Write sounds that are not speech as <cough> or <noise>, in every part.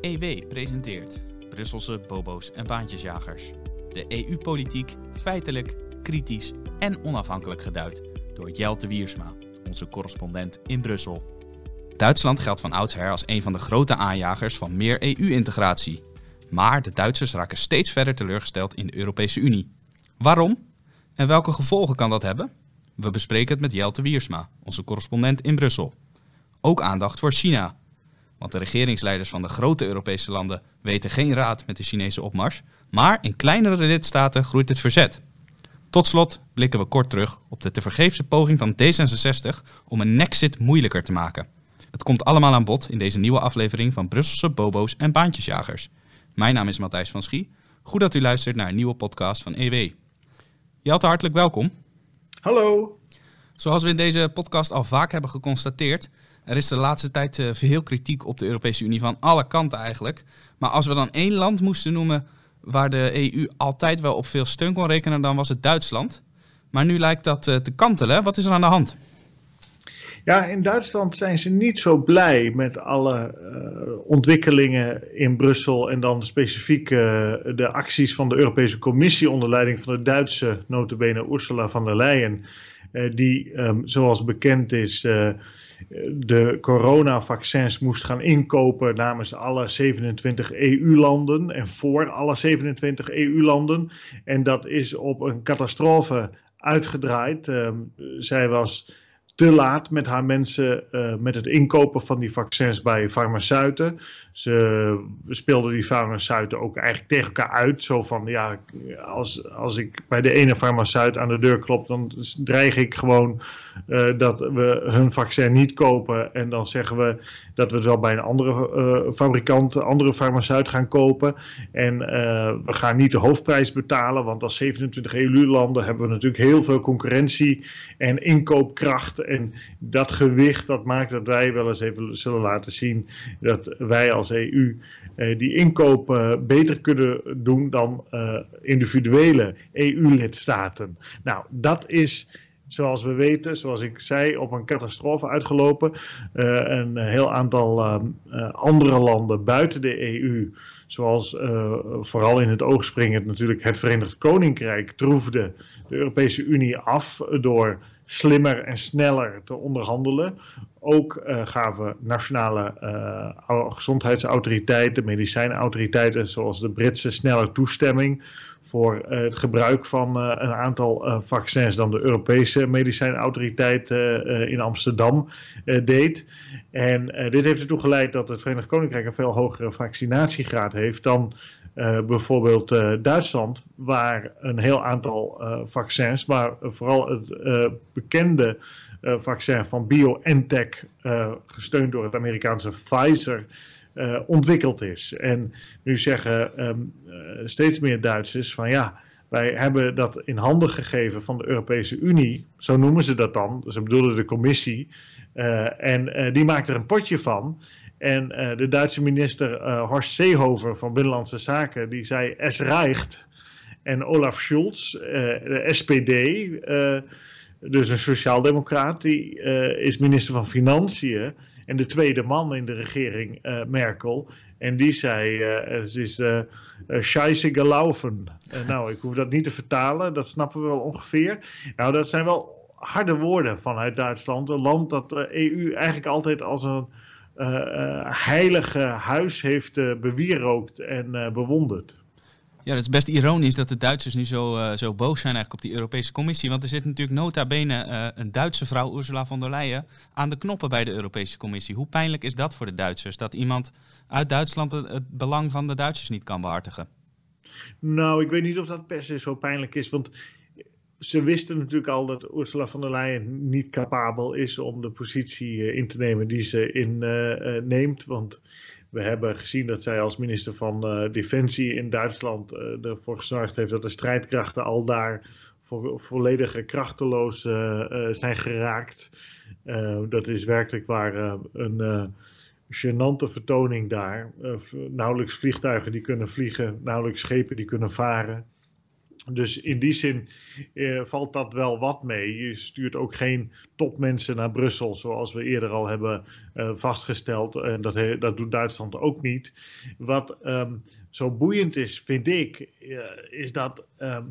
EW presenteert Brusselse bobo's en baantjesjagers. De EU-politiek feitelijk, kritisch en onafhankelijk geduid door Jelte Wiersma, onze correspondent in Brussel. Duitsland geldt van oudsher als een van de grote aanjagers van meer EU-integratie. Maar de Duitsers raken steeds verder teleurgesteld in de Europese Unie. Waarom? En welke gevolgen kan dat hebben? We bespreken het met Jelte Wiersma, onze correspondent in Brussel. Ook aandacht voor China. Want de regeringsleiders van de grote Europese landen weten geen raad met de Chinese opmars, maar in kleinere lidstaten groeit het verzet. Tot slot blikken we kort terug op de tevergeefse poging van D66 om een nexit moeilijker te maken. Het komt allemaal aan bod in deze nieuwe aflevering van Brusselse Bobo's en Baantjesjagers. Mijn naam is Matthijs van Schie. Goed dat u luistert naar een nieuwe podcast van EW. Jelte, hartelijk welkom. Hallo. Zoals we in deze podcast al vaak hebben geconstateerd, er is de laatste tijd uh, veel kritiek op de Europese Unie van alle kanten eigenlijk. Maar als we dan één land moesten noemen waar de EU altijd wel op veel steun kon rekenen, dan was het Duitsland. Maar nu lijkt dat uh, te kantelen. Wat is er aan de hand? Ja, in Duitsland zijn ze niet zo blij met alle uh, ontwikkelingen in Brussel en dan specifiek de acties van de Europese Commissie onder leiding van de Duitse notabene Ursula von der Leyen, die um, zoals bekend is de coronavaccins moest gaan inkopen namens alle 27 EU-landen en voor alle 27 EU-landen. En dat is op een catastrofe uitgedraaid. Um, zij was te laat met haar mensen uh, met het inkopen van die vaccins bij farmaceuten. Ze speelden die farmaceuten ook eigenlijk tegen elkaar uit. Zo van, ja, als, als ik bij de ene farmaceut aan de deur klop, dan dreig ik gewoon uh, dat we hun vaccin niet kopen. En dan zeggen we dat we het wel bij een andere uh, fabrikant, andere farmaceut gaan kopen. En we gaan niet de hoofdprijs betalen, want als 27 EU-landen hebben we natuurlijk heel veel concurrentie en inkoopkracht. En dat gewicht, dat maakt dat wij wel eens even zullen laten zien dat wij als EU uh, die inkoop uh, beter kunnen doen dan uh, individuele EU-lidstaten. Nou, dat is zoals we weten, zoals ik zei, op een catastrofe uitgelopen. een heel aantal andere landen buiten de EU, zoals vooral in het oog springend natuurlijk het Verenigd Koninkrijk, troefde de Europese Unie af door slimmer en sneller te onderhandelen. Ook uh, gaven nationale uh, gezondheidsautoriteiten, medicijnautoriteiten zoals de Britse sneller toestemming voor uh, het gebruik van een aantal vaccins dan de Europese medicijnautoriteit in Amsterdam deed. En dit heeft ertoe geleid dat het Verenigd Koninkrijk een veel hogere vaccinatiegraad heeft dan bijvoorbeeld Duitsland, waar een heel aantal vaccins, maar vooral het bekende vaccin van BioNTech, gesteund door het Amerikaanse Pfizer, ontwikkeld is. En nu zeggen um, steeds meer Duitsers van ja, wij hebben dat in handen gegeven van de Europese Unie, zo noemen ze dat dan, ze bedoelen de commissie, en die maakt er een potje van. En de Duitse minister Horst Seehofer van Binnenlandse Zaken, die zei es reicht. En Olaf Scholz, uh, de SPD, dus een sociaaldemocraat, die is minister van Financiën. En de tweede man in de regering, Merkel. En die zei, het is scheisse gelaufen. nou, ik hoef dat niet te vertalen, dat snappen we wel ongeveer. Nou, dat zijn wel harde woorden vanuit Duitsland. Een land dat de EU eigenlijk altijd als een uh, uh, heilige huis heeft uh, bewierookt en bewonderd. Ja, het is best ironisch dat de Duitsers nu zo, zo boos zijn eigenlijk op die Europese Commissie. Want er zit natuurlijk nota bene een Duitse vrouw, Ursula von der Leyen, aan de knoppen bij de Europese Commissie. Hoe pijnlijk is dat voor de Duitsers? Dat iemand uit Duitsland het, belang van de Duitsers niet kan behartigen? Nou, ik weet niet of dat per se zo pijnlijk is. Want ze wisten natuurlijk al dat Ursula von der Leyen niet capabel is om de positie in te nemen die ze inneemt. Want we hebben gezien dat zij als minister van uh, Defensie in Duitsland uh, ervoor gezorgd heeft dat de strijdkrachten al daar vo volledig krachteloos zijn geraakt. dat is werkelijk waar een gênante vertoning daar. nauwelijks vliegtuigen die kunnen vliegen, nauwelijks schepen die kunnen varen. Dus in die zin eh, valt dat wel wat mee. Je stuurt ook geen topmensen naar Brussel, zoals we eerder al hebben eh, vastgesteld. En dat, dat doet Duitsland ook niet. Wat ehm, zo boeiend is, vind ik, eh, is dat ehm,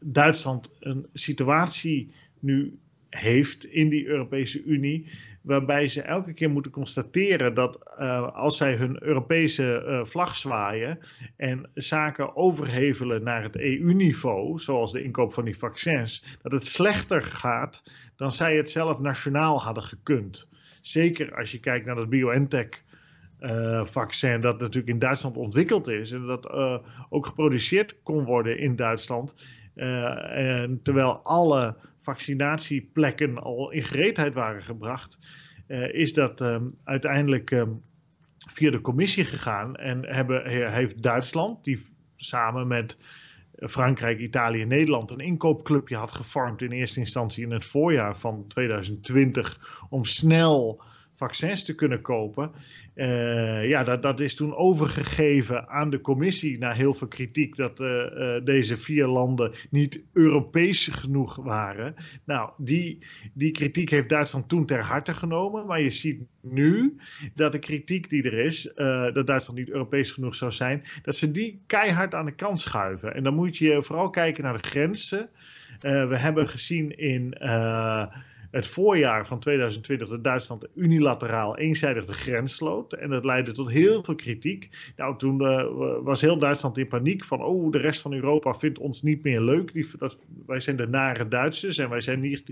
Duitsland een situatie nu heeft in die Europese Unie waarbij ze elke keer moeten constateren dat uh, als zij hun Europese uh, vlag zwaaien en zaken overhevelen naar het EU-niveau, zoals de inkoop van die vaccins, dat het slechter gaat dan zij het zelf nationaal hadden gekund. Zeker als je kijkt naar dat BioNTech. Uh, vaccin dat natuurlijk in Duitsland ontwikkeld is en dat ook geproduceerd kon worden in Duitsland. en terwijl alle vaccinatieplekken al in gereedheid waren gebracht, uh, is dat um, uiteindelijk um, via de commissie gegaan. En hebben, heeft Duitsland, die samen met Frankrijk, Italië en Nederland een inkoopclubje had gevormd in eerste instantie in het voorjaar van 2020 om snel vaccins te kunnen kopen. Uh, ja, dat, dat is toen overgegeven aan de commissie na heel veel kritiek dat uh, uh, deze vier landen niet Europees genoeg waren. Nou, die, die kritiek heeft Duitsland toen ter harte genomen. Maar je ziet nu dat de kritiek die er is, dat Duitsland niet Europees genoeg zou zijn, dat ze die keihard aan de kant schuiven. En dan moet je vooral kijken naar de grenzen. we hebben gezien in het voorjaar van 2020 dat Duitsland unilateraal eenzijdig de grens sloot. En dat leidde tot heel veel kritiek. Nou, toen uh, was heel Duitsland in paniek van, oh, de rest van Europa vindt ons niet meer leuk. Die, dat, wij zijn de nare Duitsers en wij zijn niet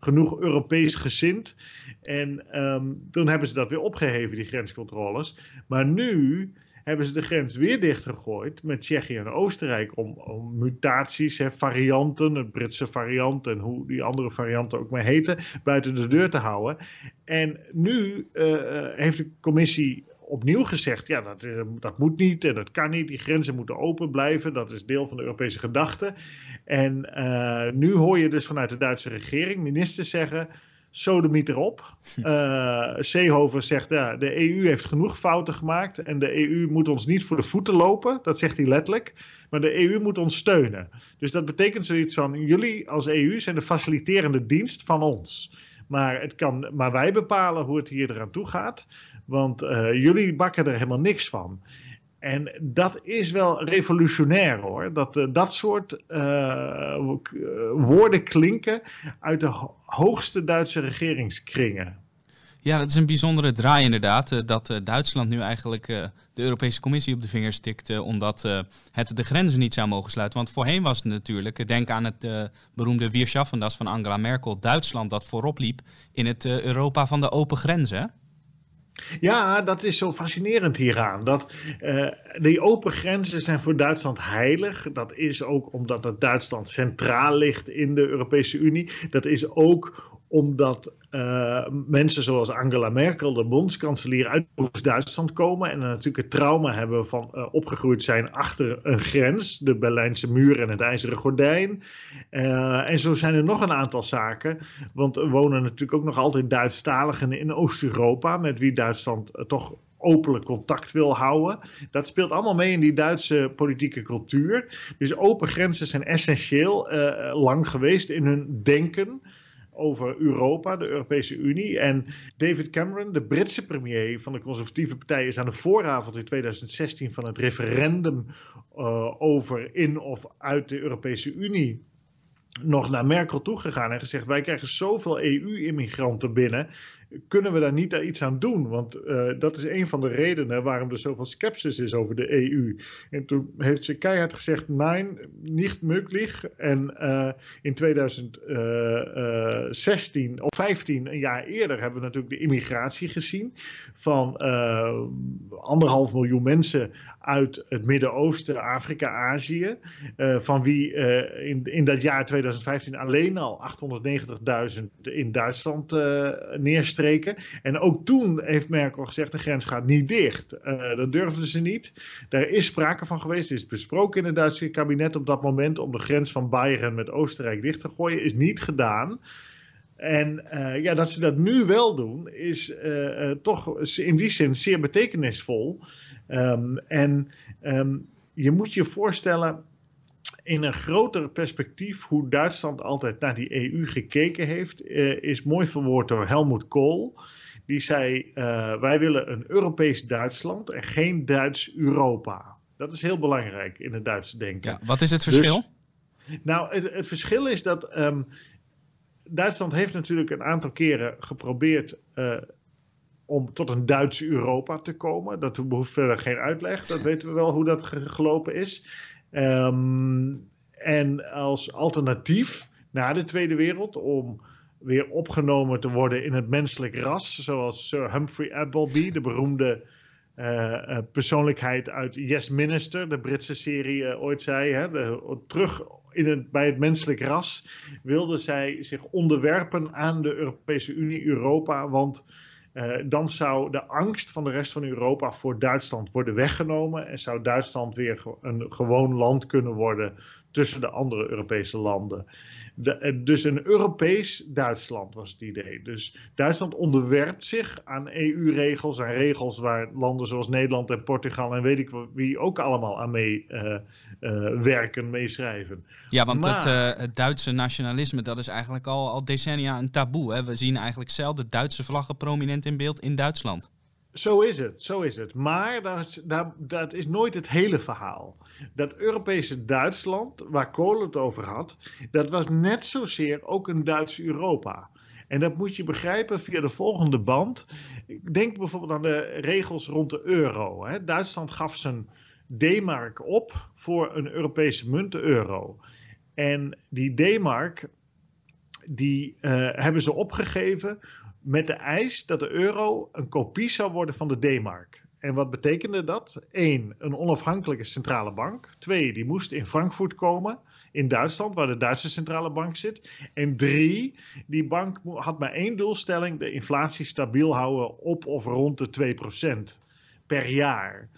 genoeg Europees gezind. En um, toen hebben ze dat weer opgeheven, die grenscontroles. Maar nu hebben ze de grens weer dichtgegooid met Tsjechië en Oostenrijk om, om mutaties, hè, varianten, de Britse variant en hoe die andere varianten ook maar heten, buiten de deur te houden. En nu uh, heeft de commissie opnieuw gezegd, ja, dat, uh, dat moet niet en dat kan niet. Die grenzen moeten open blijven. Dat is deel van de Europese gedachte. En nu hoor je dus vanuit de Duitse regering ministers zeggen sodemiet erop. <laughs> Uh, Seehofer zegt, ja, de EU heeft genoeg fouten gemaakt en de EU moet ons niet voor de voeten lopen. Dat zegt hij letterlijk. Maar de EU moet ons steunen. Dus dat betekent zoiets van, jullie als EU zijn de faciliterende dienst van ons. Maar, het kan, maar wij bepalen hoe het hier eraan toe gaat. Want uh, jullie bakken er helemaal niks van. En dat is wel revolutionair hoor. Dat uh, dat soort uh, woorden klinken uit de hoogste Duitse regeringskringen. Ja, dat is een bijzondere draai inderdaad. dat Duitsland nu eigenlijk de Europese Commissie op de vingers stikt. omdat het de grenzen niet zou mogen sluiten. Want voorheen was het natuurlijk, denk aan het beroemde Wierschaffendas van Angela Merkel. Duitsland dat voorop liep in het Europa van de open grenzen. Ja, dat is zo fascinerend hieraan. Dat uh, die open grenzen zijn voor Duitsland heilig. Dat is ook omdat het Duitsland centraal ligt in de Europese Unie. Dat is ook omdat uh, mensen zoals Angela Merkel, de bondskanselier uit Oost-Duitsland komen en natuurlijk het trauma hebben van uh, opgegroeid zijn achter een grens, de Berlijnse muur en het ijzeren gordijn. Uh, en zo zijn er nog een aantal zaken, want er wonen natuurlijk ook nog altijd Duitsstaligen in Oost-Europa, met wie Duitsland toch openlijk contact wil houden. Dat speelt allemaal mee in die Duitse politieke cultuur. Dus open grenzen zijn essentieel lang geweest in hun denken over Europa, de Europese Unie. En David Cameron, de Britse premier van de Conservatieve Partij, is aan de vooravond in 2016 van het referendum uh, over in of uit de Europese Unie nog naar Merkel toegegaan en gezegd: Wij krijgen zoveel EU-immigranten binnen kunnen we daar niet iets aan doen? Want uh, dat is een van de redenen waarom er zoveel sceptisch is over de EU. En toen heeft ze keihard gezegd, nein, niet möglich. En uh, in 2016 of 15, een jaar eerder, hebben we natuurlijk de immigratie gezien van anderhalf miljoen mensen uit het Midden-Oosten, Afrika, Azië. van wie in, in dat jaar 2015 alleen al 890.000 in Duitsland En ook toen heeft Merkel gezegd: de grens gaat niet dicht. Uh, dat durfden ze niet. Daar is sprake van geweest. Is besproken in het Duitse kabinet op dat moment om de grens van Bayern met Oostenrijk dicht te gooien. Is niet gedaan. En uh, ja, dat ze dat nu wel doen, is uh, toch in die zin zeer betekenisvol. Um, en um, je moet je voorstellen in een groter perspectief hoe Duitsland altijd naar die EU gekeken heeft, uh, is mooi verwoord door Helmut Kohl. Die zei: uh, Wij willen een Europees Duitsland en geen Duits Europa. Dat is heel belangrijk in het Duitse denken. Ja, wat is het verschil? Dus, nou, het, het, verschil is dat um, Duitsland heeft natuurlijk een aantal keren geprobeerd uh, om tot een Duits Europa te komen. Dat behoeft verder geen uitleg. Dat weten we wel hoe dat gelopen is. Um, en als alternatief na de Tweede Wereld om weer opgenomen te worden in het menselijk ras, zoals Sir Humphrey Appleby, de beroemde uh, persoonlijkheid uit Yes Minister, de Britse serie, uh, ooit zei. Hè, terug in het, bij het menselijk ras wilde zij zich onderwerpen aan de Europese Unie, Europa, want uh, dan zou de angst van de rest van Europa voor Duitsland worden weggenomen en zou Duitsland weer een gewoon land kunnen worden tussen de andere Europese landen. De, eh, dus een Europees Duitsland was het idee. Dus Duitsland onderwerpt zich aan EU-regels, aan regels waar landen zoals Nederland en Portugal en weet ik wie ook allemaal aan mee uh, uh, werken, meeschrijven. Ja, want maar, het, het, Duitse nationalisme, dat is eigenlijk al, al decennia een taboe. Hè? We zien eigenlijk zelden Duitse vlaggen prominent in beeld in Duitsland. Zo is het, zo is het. Maar dat dat, dat is nooit het hele verhaal. Dat Europese Duitsland, waar Kool het over had, dat was net zozeer ook een Duits Europa. En dat moet je begrijpen via de volgende band. Denk bijvoorbeeld aan de regels rond de euro. Hè. Duitsland gaf zijn D-mark op voor een Europese munt, de euro. En die D-mark, die uh, hebben ze opgegeven met de eis dat de euro een kopie zou worden van de D-mark. En wat betekende dat? Eén, een onafhankelijke centrale bank. Twee, die moest in Frankfurt komen, in Duitsland, waar de Duitse centrale bank zit. En drie, die bank had maar één doelstelling: de inflatie stabiel houden op of rond de 2% per jaar.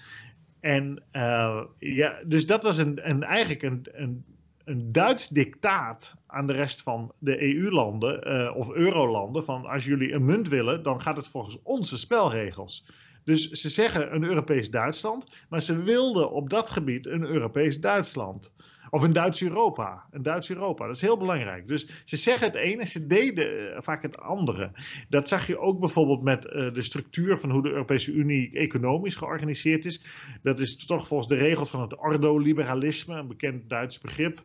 En uh, ja, dus dat was een, een, eigenlijk een een Duits dictaat aan de rest van de EU-landen uh, of eurolanden van als jullie een munt willen, dan gaat het volgens onze spelregels. Dus ze zeggen een Europees Duitsland, maar ze wilden op dat gebied een Europees Duitsland. Of een Duits Europa. Een Duits Europa. Dat is heel belangrijk. Dus ze zeggen het ene, ze deden eh, vaak het andere. Dat zag je ook bijvoorbeeld met uh, de structuur van hoe de Europese Unie economisch georganiseerd is. Dat is toch volgens de regels van het ordo-liberalisme, een bekend Duits begrip.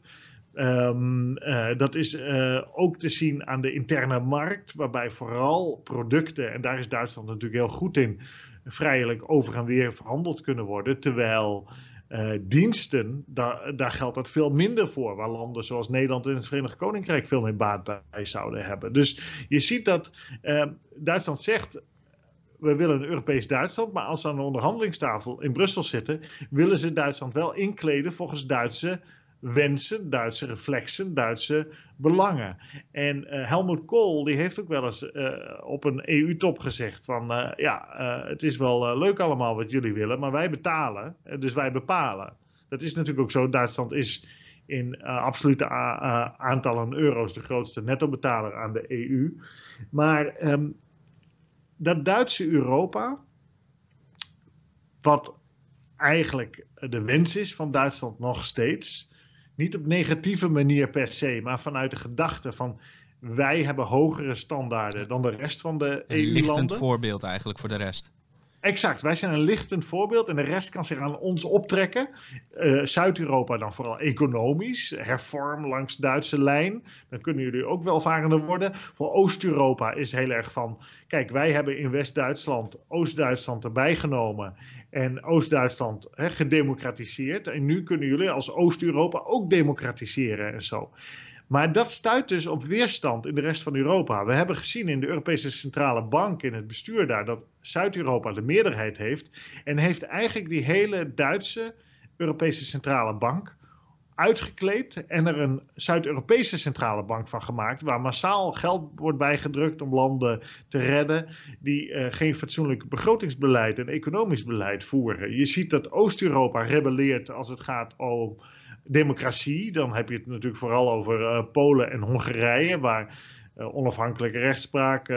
Um, uh, dat is uh, ook te zien aan de interne markt, waarbij vooral producten, en daar is Duitsland natuurlijk heel goed in, vrijelijk over en weer verhandeld kunnen worden. Terwijl uh, diensten, daar, daar geldt dat veel minder voor. Waar landen zoals Nederland en het Verenigd Koninkrijk veel meer baat bij zouden hebben. Dus je ziet dat uh, Duitsland zegt. We willen een Europees Duitsland, maar als ze aan de onderhandelingstafel in Brussel zitten, willen ze Duitsland wel inkleden volgens Duitse wensen, Duitse reflexen, Duitse belangen. En uh, Helmut Kohl die heeft ook wel eens uh, op een EU-top gezegd van uh, ja, het is wel leuk allemaal wat jullie willen, maar wij betalen, dus wij bepalen. Dat is natuurlijk ook zo. Duitsland is in absolute aantallen euro's de grootste netto-betaler aan de EU. Maar um, dat Duitse Europa, wat eigenlijk de wens is van Duitsland nog steeds, niet op negatieve manier per se, maar vanuit de gedachte van wij hebben hogere standaarden dan de rest van de EU-landen. Een lichtend voorbeeld eigenlijk voor de rest. Exact, wij zijn een lichtend voorbeeld en de rest kan zich aan ons optrekken. Uh, Zuid-Europa dan vooral economisch, hervorm langs Duitse lijn. Dan kunnen jullie ook welvarender worden. Voor Oost-Europa is heel erg van, kijk, wij hebben in West-Duitsland Oost-Duitsland erbij genomen en Oost-Duitsland gedemocratiseerd. En nu kunnen jullie als Oost-Europa ook democratiseren en zo. Maar dat stuit dus op weerstand in de rest van Europa. We hebben gezien in de Europese Centrale Bank, in het bestuur daar, dat Zuid-Europa de meerderheid heeft. En heeft eigenlijk die hele Duitse Europese Centrale Bank uitgekleed en er een Zuid-Europese centrale bank van gemaakt, waar massaal geld wordt bijgedrukt om landen te redden die uh, geen fatsoenlijk begrotingsbeleid en economisch beleid voeren. Je ziet dat Oost-Europa rebelleert als het gaat om democratie. Dan heb je het natuurlijk vooral over uh, Polen en Hongarije, waar onafhankelijke rechtspraak,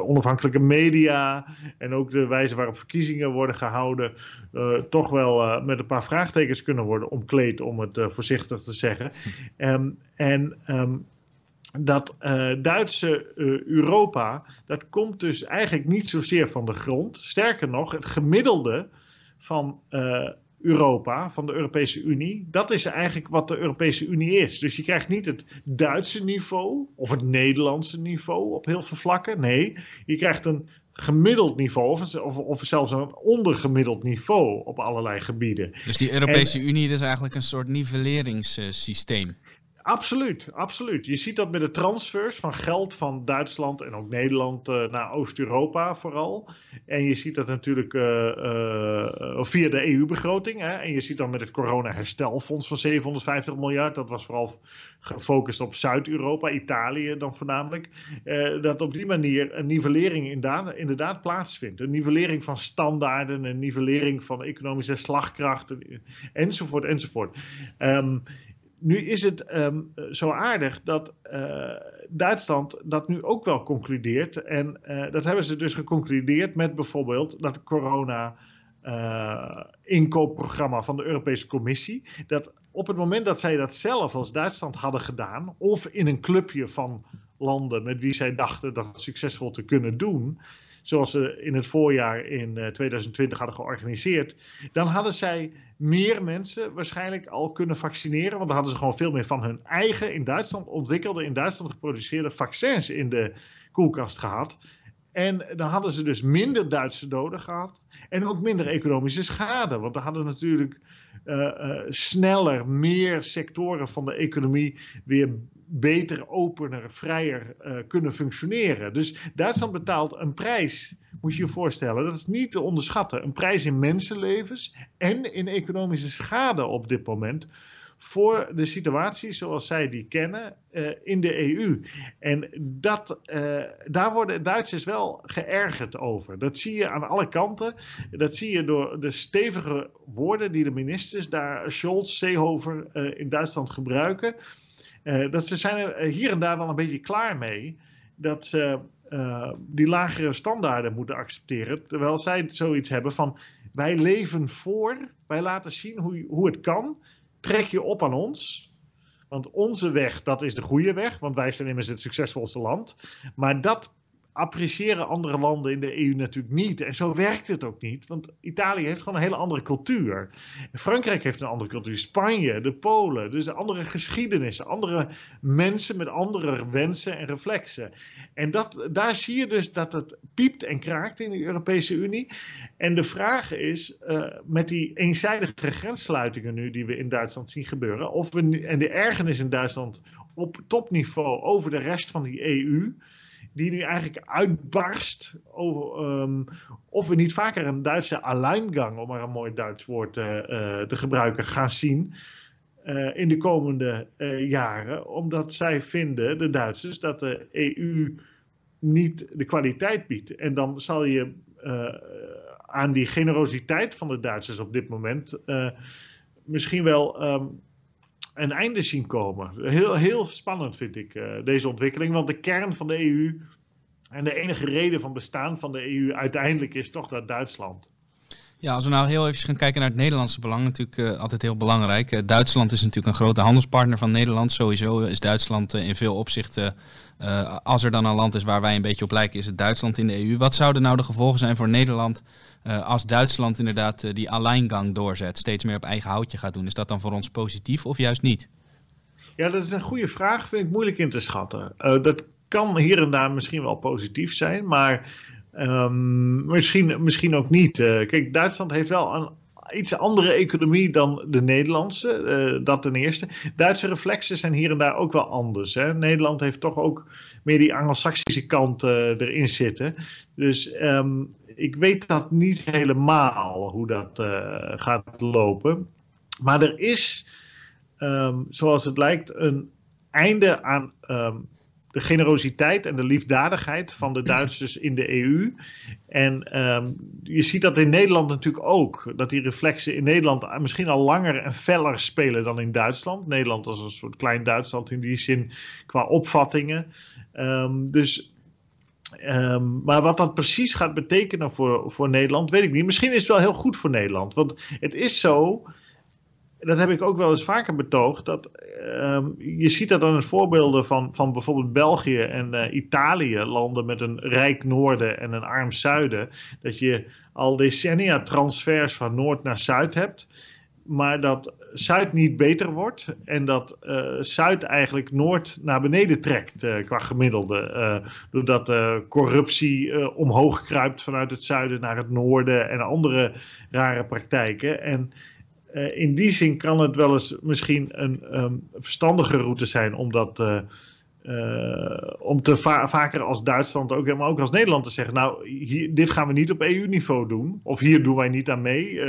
onafhankelijke media en ook de wijze waarop verkiezingen worden gehouden, toch wel met een paar vraagtekens kunnen worden omkleed, om het voorzichtig te zeggen. Um, <laughs> en um, dat uh, Duitse uh, Europa, dat komt dus eigenlijk niet zozeer van de grond. Sterker nog, het gemiddelde van uh, Europa, van de Europese Unie, dat is eigenlijk wat de Europese Unie is. Dus je krijgt niet het Duitse niveau of het Nederlandse niveau op heel veel vlakken. Nee, je krijgt een gemiddeld niveau of, of, zelfs een ondergemiddeld niveau op allerlei gebieden. Dus die Europese en, Unie is eigenlijk een soort nivelleringssysteem. Absoluut, absoluut. Je ziet dat met de transfers van geld van Duitsland en ook Nederland uh, naar Oost-Europa vooral. En je ziet dat natuurlijk uh, via de EU-begroting. En je ziet dan met het corona-herstelfonds van 750 miljard. Dat was vooral gefocust op Zuid-Europa, Italië dan voornamelijk. dat op die manier een nivellering inderdaad, inderdaad plaatsvindt. Een nivellering van standaarden, een nivellering van economische slagkracht enzovoort enzovoort. Um, nu is het um, zo aardig dat uh, Duitsland dat nu ook wel concludeert. En uh, dat hebben ze dus geconcludeerd met bijvoorbeeld dat corona. Uh, inkoopprogramma van de Europese Commissie. Dat op het moment dat zij dat zelf als Duitsland hadden gedaan, of in een clubje van landen met wie zij dachten dat succesvol te kunnen doen, zoals ze in het voorjaar in 2020 eh, hadden georganiseerd, dan hadden zij meer mensen waarschijnlijk al kunnen vaccineren. Want dan hadden ze gewoon veel meer van hun eigen in Duitsland ontwikkelde, in Duitsland geproduceerde vaccins in de koelkast gehad. En dan hadden ze dus minder Duitse doden gehad. En ook minder economische schade. Want dan hadden natuurlijk sneller meer sectoren van de economie weer beter, opener, vrijer uh, kunnen functioneren. Dus Duitsland betaalt een prijs, moet je je voorstellen, dat is niet te onderschatten. Een prijs in mensenlevens en in economische schade op dit moment voor de situatie zoals zij die kennen uh, in de EU. En dat, uh, daar worden Duitsers wel geërgerd over. Dat zie je aan alle kanten. Dat zie je door de stevige woorden die de ministers daar, Scholz, Seehofer, uh, in Duitsland gebruiken. dat ze zijn er hier en daar wel een beetje klaar mee dat ze die lagere standaarden moeten accepteren. Terwijl zij zoiets hebben van wij leven voor, wij laten zien hoe, hoe het kan trek je op aan ons. Want onze weg, dat is de goede weg, want wij zijn immers het succesvolste land. Maar dat appreciëren andere landen in de EU natuurlijk niet. En zo werkt het ook niet, want Italië heeft gewoon een hele andere cultuur. Frankrijk heeft een andere cultuur, Spanje, de Polen, dus andere geschiedenissen, andere mensen met andere wensen en reflexen. En dat, daar zie je dus dat het piept en kraakt in de Europese Unie. En de vraag is, uh, met die eenzijdige grenssluitingen nu die we in Duitsland zien gebeuren, of we, en de ergernis in Duitsland op topniveau over de rest van die EU die nu eigenlijk uitbarst over um, of we niet vaker een Duitse alleingang, om maar een mooi Duits woord uh, uh, te gebruiken, gaan zien uh, in de komende jaren. Omdat zij vinden, de Duitsers, dat de EU niet de kwaliteit biedt. En dan zal je aan die generositeit van de Duitsers op dit moment misschien wel um, een einde zien komen. Heel, heel spannend vind ik uh, deze ontwikkeling, want de kern van de EU en de enige reden van bestaan van de EU uiteindelijk is toch dat Duitsland. Ja, als we nou heel even gaan kijken naar het Nederlandse belang, natuurlijk uh, altijd heel belangrijk. Uh, Duitsland is natuurlijk een grote handelspartner van Nederland. Sowieso is Duitsland in veel opzichten, als er dan een land is waar wij een beetje op lijken, is het Duitsland in de EU. Wat zouden nou de gevolgen zijn voor Nederland als Duitsland inderdaad die alleingang doorzet, steeds meer op eigen houtje gaat doen? Is dat dan voor ons positief of juist niet? Ja, dat is een goede vraag, vind ik moeilijk in te schatten. dat kan hier en daar misschien wel positief zijn, maar um, misschien, misschien ook niet. Uh, kijk, Duitsland heeft wel een iets andere economie dan de Nederlandse, uh, dat ten eerste. Duitse reflexen zijn hier en daar ook wel anders. Hè? Nederland heeft toch ook meer die Anglo-Saxische kant uh, erin zitten. Dus um, ik weet dat niet helemaal hoe dat gaat lopen. Maar er is, um, zoals het lijkt, een einde aan de generositeit en de liefdadigheid van de <laughs> Duitsers in de EU. En ehm, je ziet dat in Nederland natuurlijk ook. Dat die reflexen in Nederland misschien al langer en feller spelen dan in Duitsland. Nederland is een soort klein Duitsland in die zin qua opvattingen. Um, dus Um, maar wat dat precies gaat betekenen voor, voor Nederland, weet ik niet. Misschien is het wel heel goed voor Nederland. Want het is zo dat heb ik ook wel eens vaker betoogd. Dat, um, je ziet dat aan het voorbeelden van, van bijvoorbeeld België en uh, Italië, landen met een rijk noorden en een arm zuiden. Dat je al decennia transfers van noord naar zuid hebt. Maar dat Zuid niet beter wordt en dat uh, Zuid eigenlijk Noord naar beneden trekt uh, qua gemiddelde. doordat corruptie omhoog kruipt vanuit het zuiden naar het noorden en andere rare praktijken. En uh, in die zin kan het wel eens misschien een um, verstandige route zijn om dat. Uh, uh, om te va vaker als Duitsland ook, maar ook als Nederland te zeggen: Nou, hier, dit gaan we niet op EU-niveau doen. Of hier doen wij niet aan mee.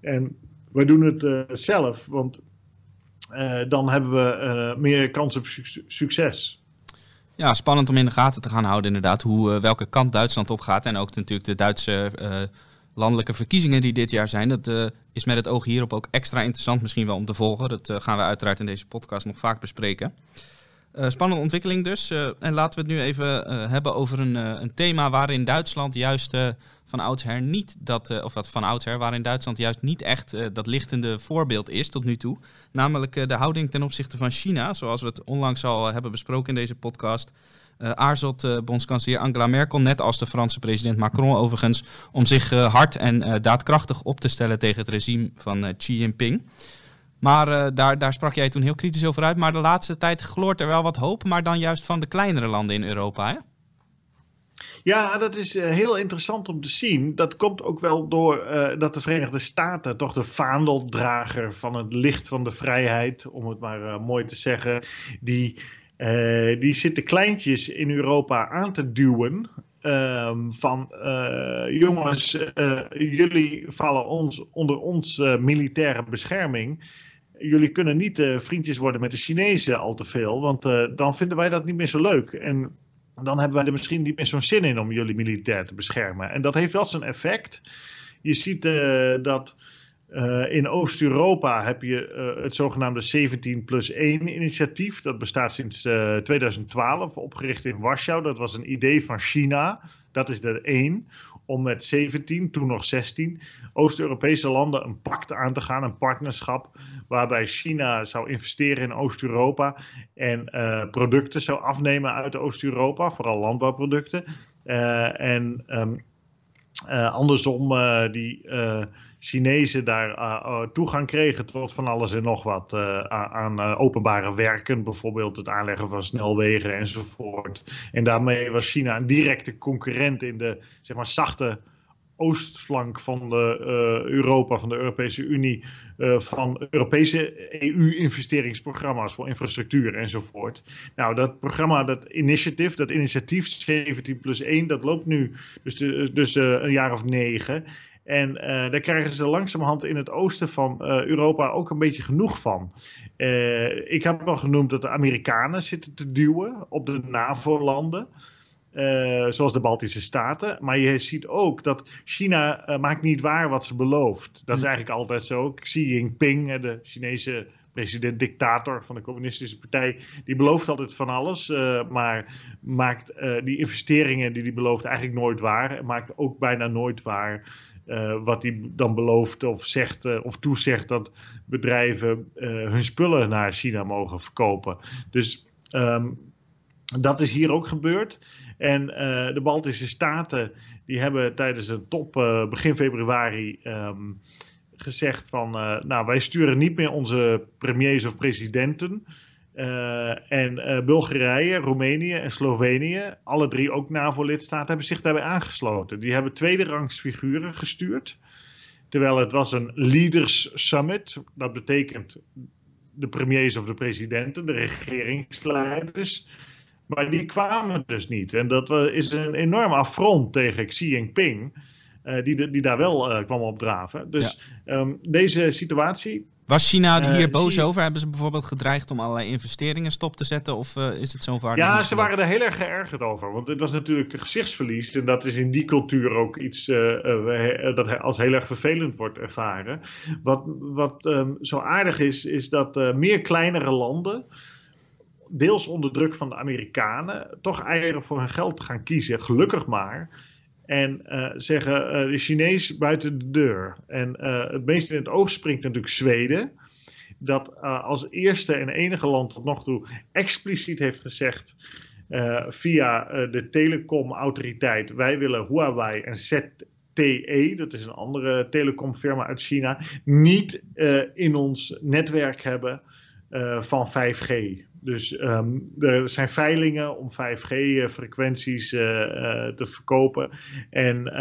en wij doen het zelf, want dan hebben we meer kans op su succes. Ja, spannend om in de gaten te gaan houden, inderdaad. Hoe, welke kant Duitsland op gaat. En ook natuurlijk de Duitse landelijke verkiezingen die dit jaar zijn. Dat uh, is met het oog hierop ook extra interessant misschien wel om te volgen. Dat uh, gaan we uiteraard in deze podcast nog vaak bespreken. Uh, spannende ontwikkeling dus. en laten we het nu even hebben over een, een, thema waarin Duitsland juist van oudsher niet dat, of dat van oudsher, waarin Duitsland juist niet echt dat lichtende voorbeeld is tot nu toe. Namelijk de houding ten opzichte van China, zoals we het onlangs al hebben besproken in deze podcast. Uh, aarzelt uh, bondskanselier Angela Merkel, net als de Franse president Macron overigens, om zich uh, hard en daadkrachtig op te stellen tegen het regime van Xi Jinping. Maar daar, daar sprak jij toen heel kritisch over uit. Maar de laatste tijd gloort er wel wat hoop, maar dan juist van de kleinere landen in Europa. Ja, dat is heel interessant om te zien. Dat komt ook wel door dat de Verenigde Staten toch de vaandeldrager van het licht van de vrijheid, om het maar mooi te zeggen, die uh, die zitten kleintjes in Europa aan te duwen. Um, van uh, jongens, uh, jullie vallen ons, onder ons militaire bescherming. Jullie kunnen niet vriendjes worden met de Chinezen al te veel, want dan vinden wij dat niet meer zo leuk. En dan hebben wij er misschien niet meer zo'n zin in om jullie militair te beschermen. En dat heeft wel zijn effect. Je ziet dat uh, in Oost-Europa heb je uh, het zogenaamde 17 plus 1 initiatief. Dat bestaat sinds uh, eh, 2012, opgericht in Warschau. Dat was een idee van China. Dat is de 1. Om met 17, toen nog 16, Oost-Europese landen een pact aan te gaan, een partnerschap. Waarbij China zou investeren in Oost-Europa en producten zou afnemen uit Oost-Europa, vooral landbouwproducten. en um, andersom, die Chinezen daar uh, uh, toegang kregen tot van alles en nog wat. Uh, aan openbare werken, bijvoorbeeld het aanleggen van snelwegen enzovoort. En daarmee was China een directe concurrent in de zeg maar, zachte oostflank van de, Europa, van de Europese Unie, van Europese EU-investeringsprogramma's voor infrastructuur enzovoort. Nou, dat programma, dat initiative, dat initiatief 17 plus 1, dat loopt nu dus, dus een jaar of negen. En uh, daar krijgen ze langzamerhand in het oosten van uh, Europa ook een beetje genoeg van. Uh, ik heb al genoemd dat de Amerikanen zitten te duwen op de NAVO-landen. zoals de Baltische Staten. Maar je ziet ook dat China maakt niet waar wat ze belooft. Dat is hm. eigenlijk altijd zo. Xi Jinping, de Chinese president-dictator van de Communistische Partij, die belooft altijd van alles, uh, maar maakt uh, die investeringen die hij belooft eigenlijk nooit waar. Maakt ook bijna nooit waar uh, wat hij dan belooft of zegt uh, of toezegt dat bedrijven uh, hun spullen naar China mogen verkopen. Dus um, dat is hier ook gebeurd. En de Baltische Staten die hebben tijdens een top begin februari um, gezegd van nou wij sturen niet meer onze premiers of presidenten uh, en uh, Bulgarije, Roemenië en Slovenië, alle drie ook NAVO-lidstaten, hebben zich daarbij aangesloten. Die hebben tweede rangs figuren gestuurd. Terwijl het was een Leaders Summit. Dat betekent de premiers of de presidenten, de regeringsleiders. Maar die kwamen dus niet. En dat is een enorm affront tegen Xi Jinping. Uh, die, die daar wel kwam opdraven. Dus ja. um, deze situatie Was China eh, hier boos over? Hebben ze bijvoorbeeld gedreigd om allerlei investeringen stop te zetten? Of uh, is het zo vaak? Ja, ze waren er heel erg geërgerd over. Want het was natuurlijk een gezichtsverlies. En dat is in die cultuur ook iets uh, dat als heel erg vervelend wordt ervaren. Wat, wat um, zo aardig is, is dat meer kleinere landen deels onder druk van de Amerikanen, toch eieren voor hun geld gaan kiezen. Gelukkig maar. En uh, zeggen uh, de Chinees buiten de deur. En uh, het meest in het oog springt natuurlijk Zweden. Dat als eerste en enige land tot nog toe expliciet heeft gezegd. via de telecomautoriteit: wij willen Huawei en ZTE, dat is een andere telecomfirma uit China, niet in ons netwerk hebben van 5G. Dus um, er zijn veilingen om 5G-frequenties uh, uh, te verkopen en,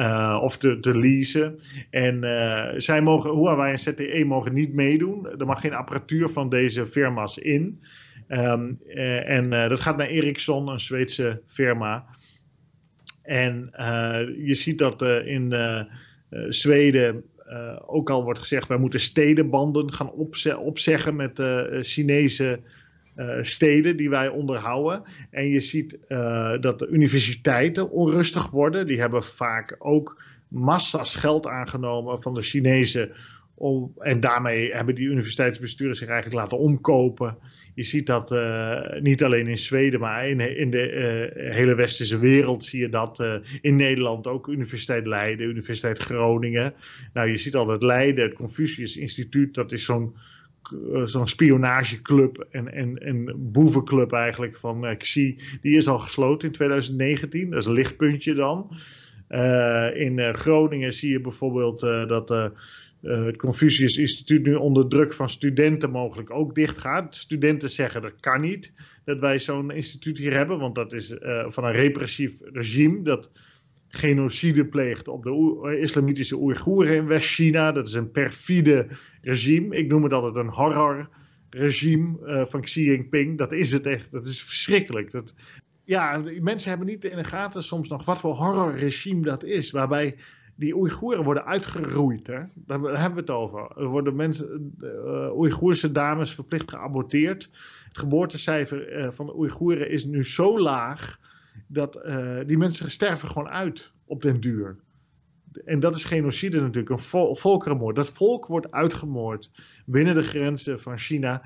of te, leasen. En zij mogen, Huawei en ZTE mogen niet meedoen. Er mag geen apparatuur van deze firma's in. Um, en dat gaat naar Ericsson, een Zweedse firma. En je ziet dat in Zweden ook al wordt gezegd: wij moeten stedenbanden gaan opze opzeggen met Chinese uh, steden die wij onderhouden. En je ziet uh, dat de universiteiten onrustig worden. Die hebben vaak ook massa's geld aangenomen van de Chinezen. Om, en daarmee hebben die universiteitsbesturen zich eigenlijk laten omkopen. Je ziet dat uh, niet alleen in Zweden, maar in, in de hele westerse wereld zie je dat. in Nederland ook Universiteit Leiden, Universiteit Groningen. Nou, je ziet al dat Leiden, het Confucius Instituut, dat is zo'n eh, zo'n spionageclub en, en, en boevenclub eigenlijk van uh, Xi, die is al gesloten in 2019. Dat is een lichtpuntje dan. Uh, in Groningen zie je bijvoorbeeld dat het Confucius Instituut nu onder druk van studenten mogelijk ook dicht gaat. Studenten zeggen dat kan niet dat wij zo'n instituut hier hebben, want dat is van een repressief regime dat genocide pleegt op de islamitische Oeigoeren in West-China. Dat is een perfide regime. Ik noem het altijd een horrorregime uh, van Xi Jinping. Dat is het echt. Dat is verschrikkelijk. Dat, ja, mensen hebben niet in de gaten soms nog wat voor horrorregime dat is. Waarbij die Oeigoeren worden uitgeroeid. Hè? Daar hebben we het over. Er worden mensen, uh, Oeigoerse dames verplicht geaborteerd. Het geboortecijfer uh, van de Oeigoeren is nu zo laag dat uh, die mensen sterven gewoon uit op den duur. En dat is genocide natuurlijk, een vol volkerenmoord. Dat volk wordt uitgemoord binnen de grenzen van China.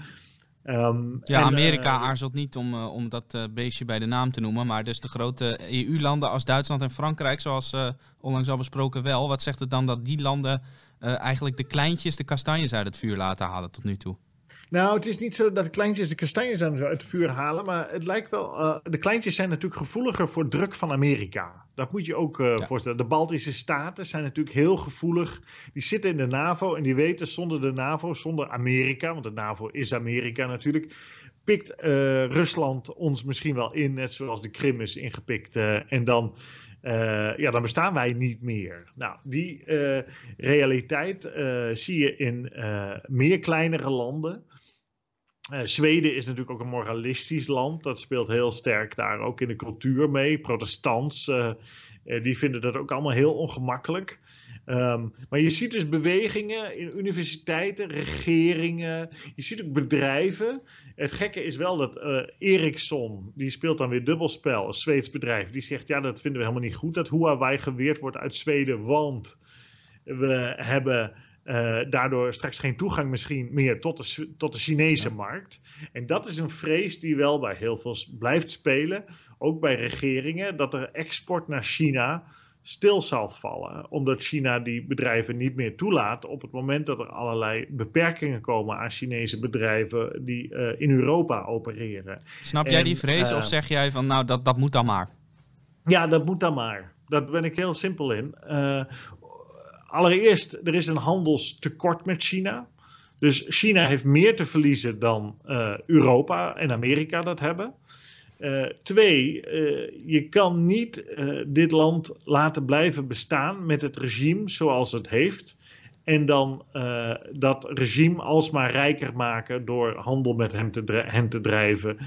Um, ja, Amerika uh, aarzelt niet om, uh, om dat uh, beestje bij de naam te noemen. Maar dus de grote EU-landen als Duitsland en Frankrijk, zoals onlangs al besproken wel. Wat zegt het dan dat die landen eigenlijk de kleintjes, de kastanjes uit het vuur laten halen tot nu toe? Nou, het is niet zo dat de kleintjes de kastanjes uit het vuur halen, maar het lijkt wel. Uh, de kleintjes zijn natuurlijk gevoeliger voor druk van Amerika. Dat moet je ook uh, ja. voorstellen. De Baltische staten zijn natuurlijk heel gevoelig. Die zitten in de NAVO en die weten zonder de NAVO, zonder Amerika, want de NAVO is Amerika natuurlijk, pikt uh, Rusland ons misschien wel in, net zoals de Krim is ingepikt. en dan uh, ja, dan bestaan wij niet meer. Nou, die uh, realiteit uh, zie je in meer kleinere landen. Zweden is natuurlijk ook een moralistisch land. Dat speelt heel sterk daar ook in de cultuur mee. Protestants, die vinden dat ook allemaal heel ongemakkelijk. Um, maar je ziet dus bewegingen in universiteiten, regeringen. Je ziet ook bedrijven. Het gekke is wel dat uh, Ericsson, die speelt dan weer dubbelspel, een Zweeds bedrijf. Die zegt, ja, dat vinden we helemaal niet goed dat Huawei geweerd wordt uit Zweden. Want we hebben uh, daardoor straks geen toegang misschien meer tot de, tot de Chinese ja. markt. En dat is een vrees die wel bij heel veel blijft spelen. Ook bij regeringen, dat er export naar China stil zal vallen. Omdat China die bedrijven niet meer toelaat op het moment dat er allerlei beperkingen komen aan Chinese bedrijven die uh, in Europa opereren. Snap jij die vrees uh, of zeg jij van nou dat, dat moet dan maar? Ja, dat moet dan maar. Daar ben ik heel simpel in. Uh, allereerst, er is een handelstekort met China. Dus China heeft meer te verliezen dan Europa en Amerika dat hebben. Uh, twee, uh, je kan niet dit land laten blijven bestaan met het regime zoals het heeft. En dan dat regime alsmaar rijker maken door handel met hem te, hen te drijven.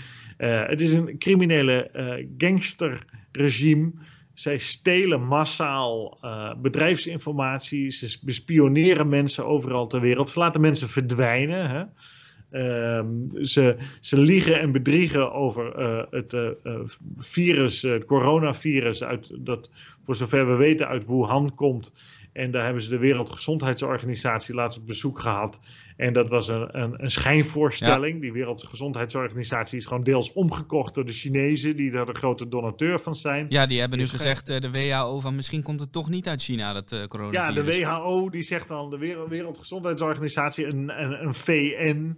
het is een criminele gangsterregime zij stelen massaal uh, bedrijfsinformatie. Ze bespioneren mensen overal ter wereld. Ze laten mensen verdwijnen. Hè? Uh, ze, ze liegen en bedriegen over uh, het uh, virus, het coronavirus, uit, dat voor zover we weten uit Wuhan komt. En daar hebben ze de Wereldgezondheidsorganisatie laatst op bezoek gehad. En dat was een, een, een schijnvoorstelling. Die Wereldgezondheidsorganisatie is gewoon deels omgekocht door de Chinezen, die daar de grote donateur van zijn. Ja, die hebben nu gezegd, uh, de WHO, van misschien komt het toch niet uit China, dat uh, coronavirus. Ja, de WHO die zegt dan, de Wereldgezondheidsorganisatie, een, een, een VN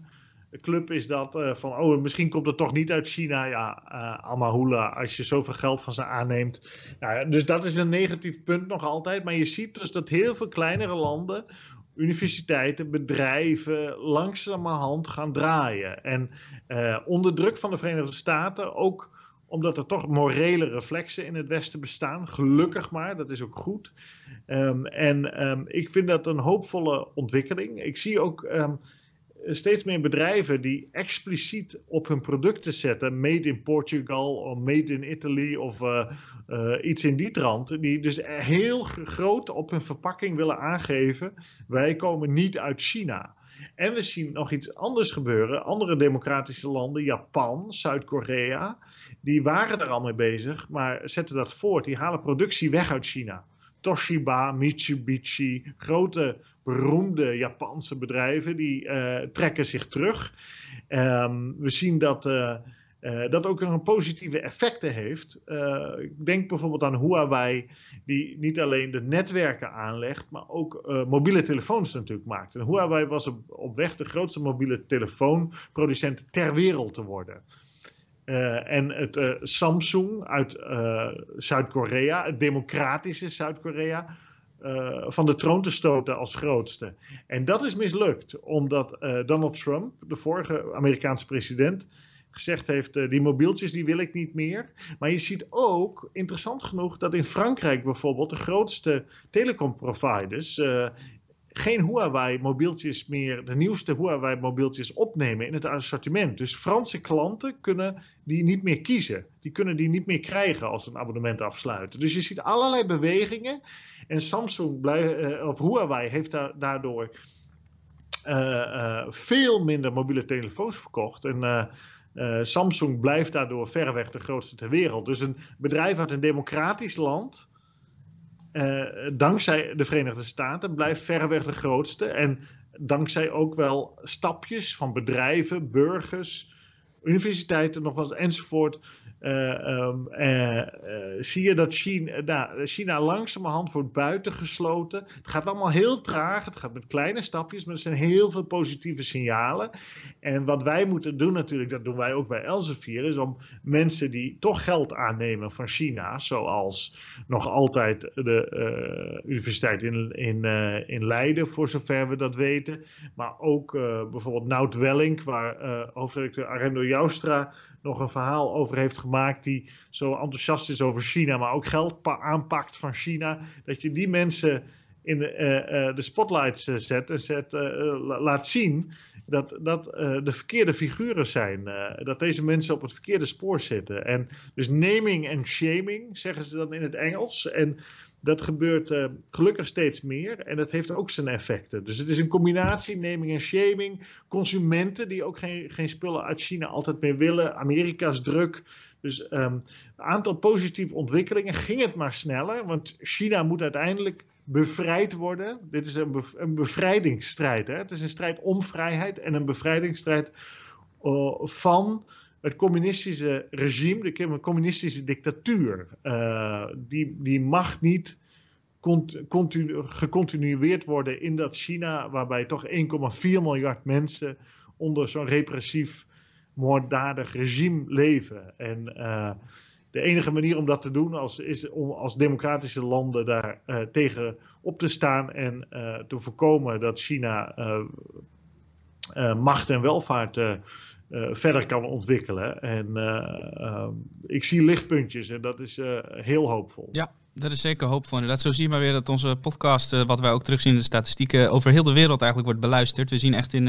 club is dat uh, van, oh, misschien komt het toch niet uit China. Ja, uh, Amahula, als je zoveel geld van ze aanneemt. Nou dus dat is een negatief punt nog altijd. Maar je ziet dus dat heel veel kleinere landen, universiteiten, bedrijven, langzamerhand gaan draaien. En uh, onder druk van de Verenigde Staten ook omdat er toch morele reflexen in het Westen bestaan. Gelukkig maar, dat is ook goed. Um, en um, ik vind dat een hoopvolle ontwikkeling. Ik zie ook. Um, steeds meer bedrijven die expliciet op hun producten zetten, made in Portugal of made in Italy of uh, uh, iets in die trant, die dus heel groot op hun verpakking willen aangeven, wij komen niet uit China. En we zien nog iets anders gebeuren. Andere democratische landen, Japan, Zuid-Korea, die waren er al mee bezig, maar zetten dat voort. Die halen productie weg uit China. Toshiba, Mitsubishi, grote beroemde Japanse bedrijven, die uh, trekken zich terug. Um, we zien dat uh, uh, dat ook een positieve effecten heeft. ik denk bijvoorbeeld aan Huawei, die niet alleen de netwerken aanlegt, maar ook mobiele telefoons natuurlijk maakt. En Huawei was op, op weg de grootste mobiele telefoonproducent ter wereld te worden. Uh, en het uh, Samsung uit uh, Zuid-Korea, het democratische Zuid-Korea, van de troon te stoten als grootste. En dat is mislukt, omdat Donald Trump, de vorige Amerikaanse president, gezegd heeft: die mobieltjes die wil ik niet meer. Maar je ziet ook, interessant genoeg, dat in Frankrijk bijvoorbeeld de grootste telecomproviders geen Huawei mobieltjes meer, de nieuwste Huawei mobieltjes opnemen in het assortiment. Dus Franse klanten kunnen die niet meer kiezen. Die kunnen die niet meer krijgen als ze een abonnement afsluiten. Dus je ziet allerlei bewegingen. En Samsung blij, uh, of Huawei heeft daar, daardoor uh, uh, veel minder mobiele telefoons verkocht. En Samsung blijft daardoor verreweg de grootste ter wereld. Dus een bedrijf uit een democratisch land uh, dankzij de Verenigde Staten blijft verreweg de grootste. En dankzij ook wel stapjes van bedrijven, burgers, universiteiten nog wat enzovoort. Uh, um, uh, zie je dat China, nou, China langzamerhand wordt buitengesloten. Het gaat allemaal heel traag, het gaat met kleine stapjes, maar er zijn heel veel positieve signalen. En wat wij moeten doen natuurlijk, dat doen wij ook bij Elsevier, is om mensen die toch geld aannemen van China, zoals nog altijd de universiteit in, in, in Leiden, voor zover we dat weten, maar ook bijvoorbeeld Nout Welling, waar hoofdredacteur Arendo Joustra nog een verhaal over heeft gemaakt die zo enthousiast is over China, maar ook geld aanpakt van China, dat je die mensen in de, uh, de spotlights uh, zet en zet, laat zien dat dat de verkeerde figuren zijn. dat deze mensen op het verkeerde spoor zitten. En dus naming en shaming, zeggen ze dan in het Engels. En dat gebeurt uh, gelukkig steeds meer en dat heeft ook zijn effecten. Dus het is een combinatie, naming en shaming. Consumenten die ook geen, geen spullen uit China altijd meer willen. Amerika's druk. Dus um, een aantal positieve ontwikkelingen. Ging het maar sneller, want China moet uiteindelijk bevrijd worden. Dit is een, een bevrijdingsstrijd. Hè? Het is een strijd om vrijheid en een bevrijdingsstrijd uh, van het communistische regime, de communistische dictatuur, uh, die, die mag niet continu, gecontinueerd worden in dat China, waarbij toch 1,4 miljard mensen onder zo'n repressief, moorddadig regime leven. En uh, de enige manier om dat te doen als, is om als democratische landen daar uh, tegen op te staan en te voorkomen dat China macht en welvaart verder kan ontwikkelen. En uh, uh, ik zie lichtpuntjes en dat is heel hoopvol. Ja, dat is zeker hoop voor. Inderdaad, zo zie je maar weer dat onze podcast, wat wij ook terugzien in de statistieken, over heel de wereld eigenlijk wordt beluisterd. We zien echt in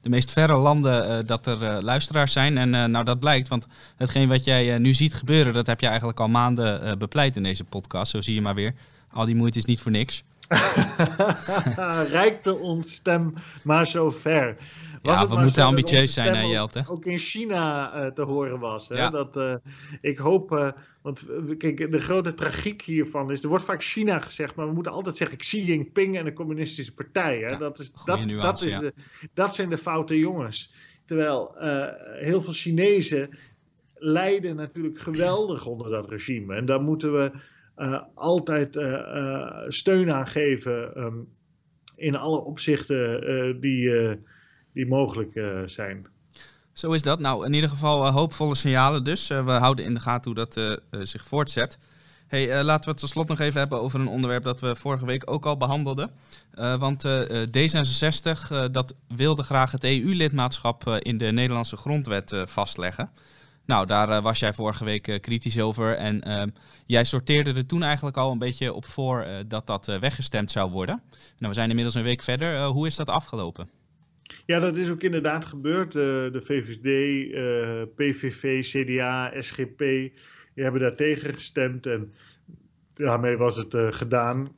de meest verre landen dat er luisteraars zijn. En nou, dat blijkt, want hetgeen wat jij nu ziet gebeuren, dat heb je eigenlijk al maanden bepleit in deze podcast. Zo zie je maar weer. Al die moeite is niet voor niks. <laughs> Rijkte ons stem maar zo ver. Was ja, we moeten ambitieus zijn, hè, Jelte. Ook in China uh, te horen was. Hè? Ja. Dat, uh, ik hoop, uh, want kijk, de grote tragiek hiervan is, er wordt vaak China gezegd, maar we moeten altijd zeggen Xi Jinping en de communistische partij. Hè? Ja, dat, is, dat, nuance, dat, is de, dat zijn de foute jongens. Terwijl heel veel Chinezen lijden natuurlijk geweldig onder dat regime. En daar moeten we altijd steun aan geven um, in alle opzichten die die mogelijk uh, zijn. Zo is dat. Nou, in ieder geval uh, hoopvolle signalen dus. Uh, we houden in de gaten hoe dat zich voortzet. Hey, laten we het tot slot nog even hebben over een onderwerp dat we vorige week ook al behandelden. want D66 dat wilde graag het EU-lidmaatschap in de Nederlandse grondwet vastleggen. Nou, daar was jij vorige week kritisch over. En ehm, jij sorteerde er toen eigenlijk al een beetje op voor dat dat weggestemd zou worden. Nou, we zijn inmiddels een week verder. hoe is dat afgelopen? Ja, dat is ook inderdaad gebeurd. de VVD, PVV, CDA, SGP, die hebben daar tegen gestemd en daarmee was het gedaan.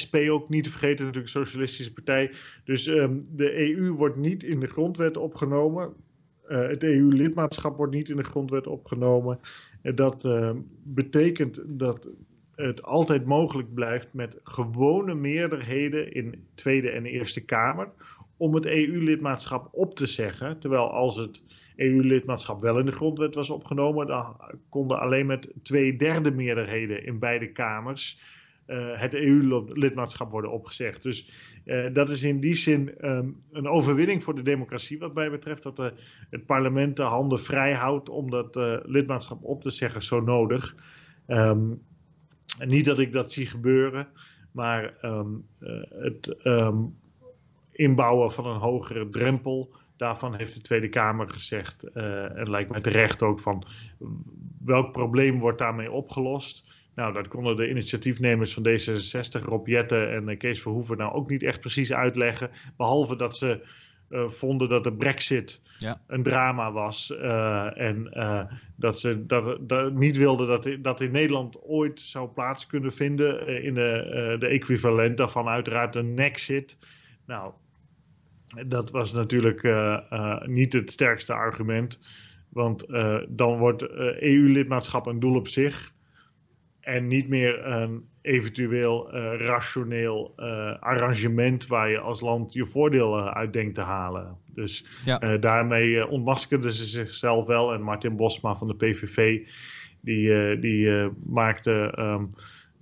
SP ook niet te vergeten, natuurlijk Socialistische Partij. Dus um, de EU wordt niet in de grondwet opgenomen. Uh, het EU-lidmaatschap wordt niet in de grondwet opgenomen. En dat ehm, betekent dat het altijd mogelijk blijft met gewone meerderheden in Tweede en Eerste Kamer om het EU-lidmaatschap op te zeggen. Terwijl als het EU-lidmaatschap wel in de grondwet was opgenomen, dan konden alleen met twee derde meerderheden in beide kamers uh, het EU-lidmaatschap worden opgezegd. Dus uh, dat is in die zin um, een overwinning voor de democratie wat mij betreft. Dat de, het parlement de handen vrij houdt om dat lidmaatschap op te zeggen zo nodig. Um, niet dat ik dat zie gebeuren, maar um, het inbouwen van een hogere drempel. Daarvan heeft de Tweede Kamer gezegd, en lijkt mij terecht ook van welk probleem wordt daarmee opgelost. Nou, dat konden de initiatiefnemers van D66, Rob Jetten en Kees Verhoeven nou ook niet echt precies uitleggen. Behalve dat ze uh, vonden dat de brexit ja. een drama was. Uh, en uh, dat ze dat, dat, niet wilden dat, dat in Nederland ooit zou plaats kunnen vinden. in de, de equivalent daarvan uiteraard een nexit. Nou, dat was natuurlijk niet het sterkste argument. Want dan wordt EU-lidmaatschap een doel op zich. En niet meer een eventueel rationeel arrangement waar je als land je voordeel uit denkt te halen. Dus ja. daarmee ontmaskerden ze zichzelf wel. En Martin Bosma van de PVV, die, die maakte. Um,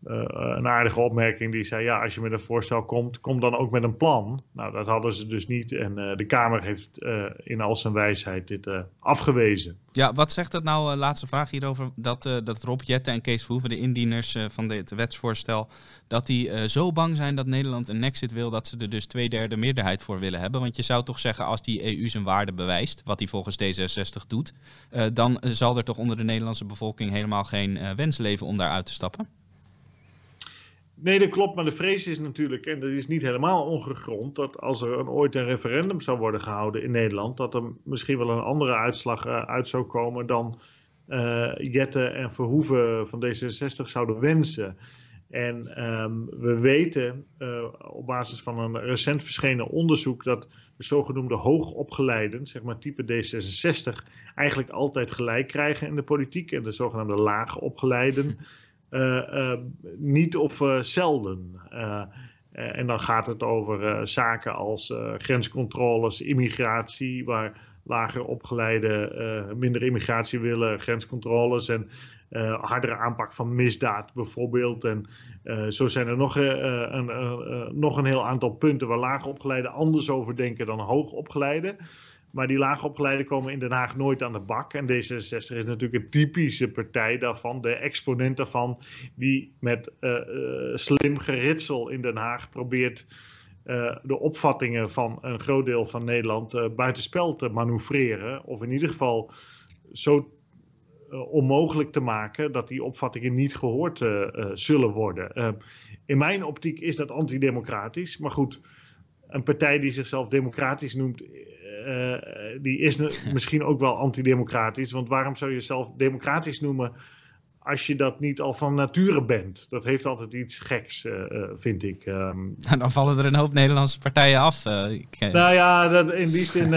uh, een aardige opmerking. Die zei: Ja, als je met een voorstel komt, kom dan ook met een plan. Nou, dat hadden ze dus niet. En uh, de Kamer heeft uh, in al zijn wijsheid dit afgewezen. Ja, wat zegt dat nou? laatste vraag hierover. Dat, dat Rob Jetten en Kees Verhoeven, de indieners van dit wetsvoorstel, dat die zo bang zijn dat Nederland een nexit wil, dat ze er dus twee derde meerderheid voor willen hebben. Want je zou toch zeggen, als die EU zijn waarde bewijst, wat die volgens D66 doet, dan zal er toch onder de Nederlandse bevolking helemaal geen wens leven om daar uit te stappen? Nee, dat klopt. Maar de vrees is natuurlijk, en dat is niet helemaal ongegrond, dat als er ooit een referendum zou worden gehouden in Nederland, dat er misschien wel een andere uitslag uh, uit zou komen dan uh, Jette en Verhoeven van D66 zouden wensen. En um, we weten uh, op basis van een recent verschenen onderzoek dat de zogenoemde hoogopgeleiden, zeg maar type D66, eigenlijk altijd gelijk krijgen in de politiek. En de zogenaamde laagopgeleiden niet of uh, zelden. en dan gaat het over zaken als grenscontroles, immigratie, waar lager opgeleide minder immigratie willen, grenscontroles en hardere aanpak van misdaad bijvoorbeeld. En zo zijn er nog, een, nog een heel aantal punten waar lager opgeleide anders over denken dan hoog opgeleide. Maar die laagopgeleiden komen in Den Haag nooit aan de bak. En D66 is natuurlijk een typische partij daarvan, de exponent daarvan, die met uh, uh, slim geritsel in Den Haag probeert uh, de opvattingen van een groot deel van Nederland buitenspel te manoeuvreren. Of in ieder geval zo onmogelijk te maken dat die opvattingen niet gehoord zullen worden. in mijn optiek is dat antidemocratisch, maar goed, een partij die zichzelf democratisch noemt, die is <laughs> misschien ook wel antidemocratisch. Want waarom zou je jezelf democratisch noemen als je dat niet al van nature bent. Dat heeft altijd iets geks, uh, vind ik. Um, <laughs> dan vallen er een hoop Nederlandse partijen af. Uh, ik, nou ja, dat, in die zin,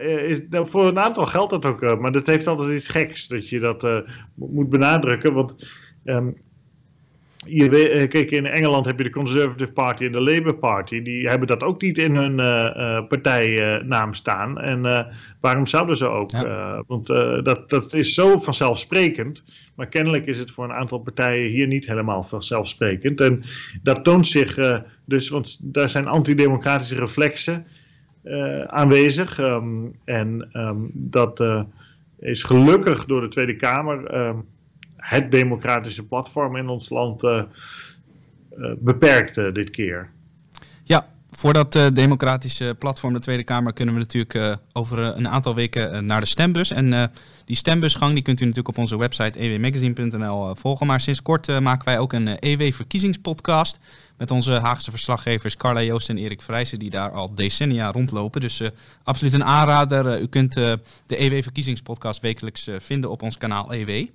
is, nou, voor een aantal geldt dat ook. maar dat heeft altijd iets geks, dat je dat moet benadrukken. Want um, je weet, kijk, in Engeland heb je de Conservative Party en de Labour Party. Die hebben dat ook niet in hun uh, partijnaam staan. En waarom zouden ze ook? want dat, dat is zo vanzelfsprekend. Maar kennelijk is het voor een aantal partijen hier niet helemaal vanzelfsprekend. En dat toont zich dus, want daar zijn antidemocratische reflexen aanwezig. Ehm, en um, dat is gelukkig door de Tweede Kamer ehm, het democratische platform in ons land uh, beperkt dit keer. Ja, voor dat uh, democratische platform, de Tweede Kamer, kunnen we natuurlijk over een aantal weken naar de stembus. En die stembusgang die kunt u natuurlijk op onze website ewmagazine.nl volgen. Maar sinds kort maken wij ook een EW-verkiezingspodcast met onze Haagse verslaggevers Carla Joost en Erik Vrijsen, die daar al decennia rondlopen. Dus absoluut een aanrader. u kunt de EW-verkiezingspodcast wekelijks vinden op ons kanaal EW.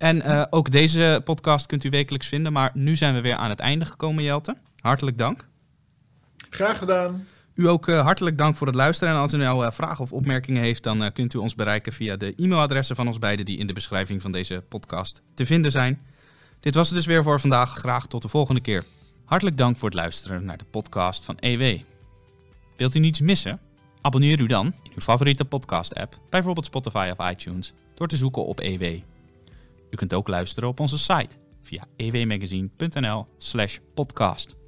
En uh, ook deze podcast kunt u wekelijks vinden. Maar nu zijn we weer aan het einde gekomen, Jelte. Hartelijk dank. Graag gedaan. U ook uh, hartelijk dank voor het luisteren. En als u nou uh, vragen of opmerkingen heeft, dan kunt u ons bereiken via de e-mailadressen van ons beiden die in de beschrijving van deze podcast te vinden zijn. Dit was het dus weer voor vandaag. Graag tot de volgende keer. Hartelijk dank voor het luisteren naar de podcast van EW. Wilt u niets missen? Abonneer u dan in uw favoriete podcast-app, bijvoorbeeld Spotify of iTunes, door te zoeken op EW. U kunt ook luisteren op onze site via ewmagazine.nl/podcast.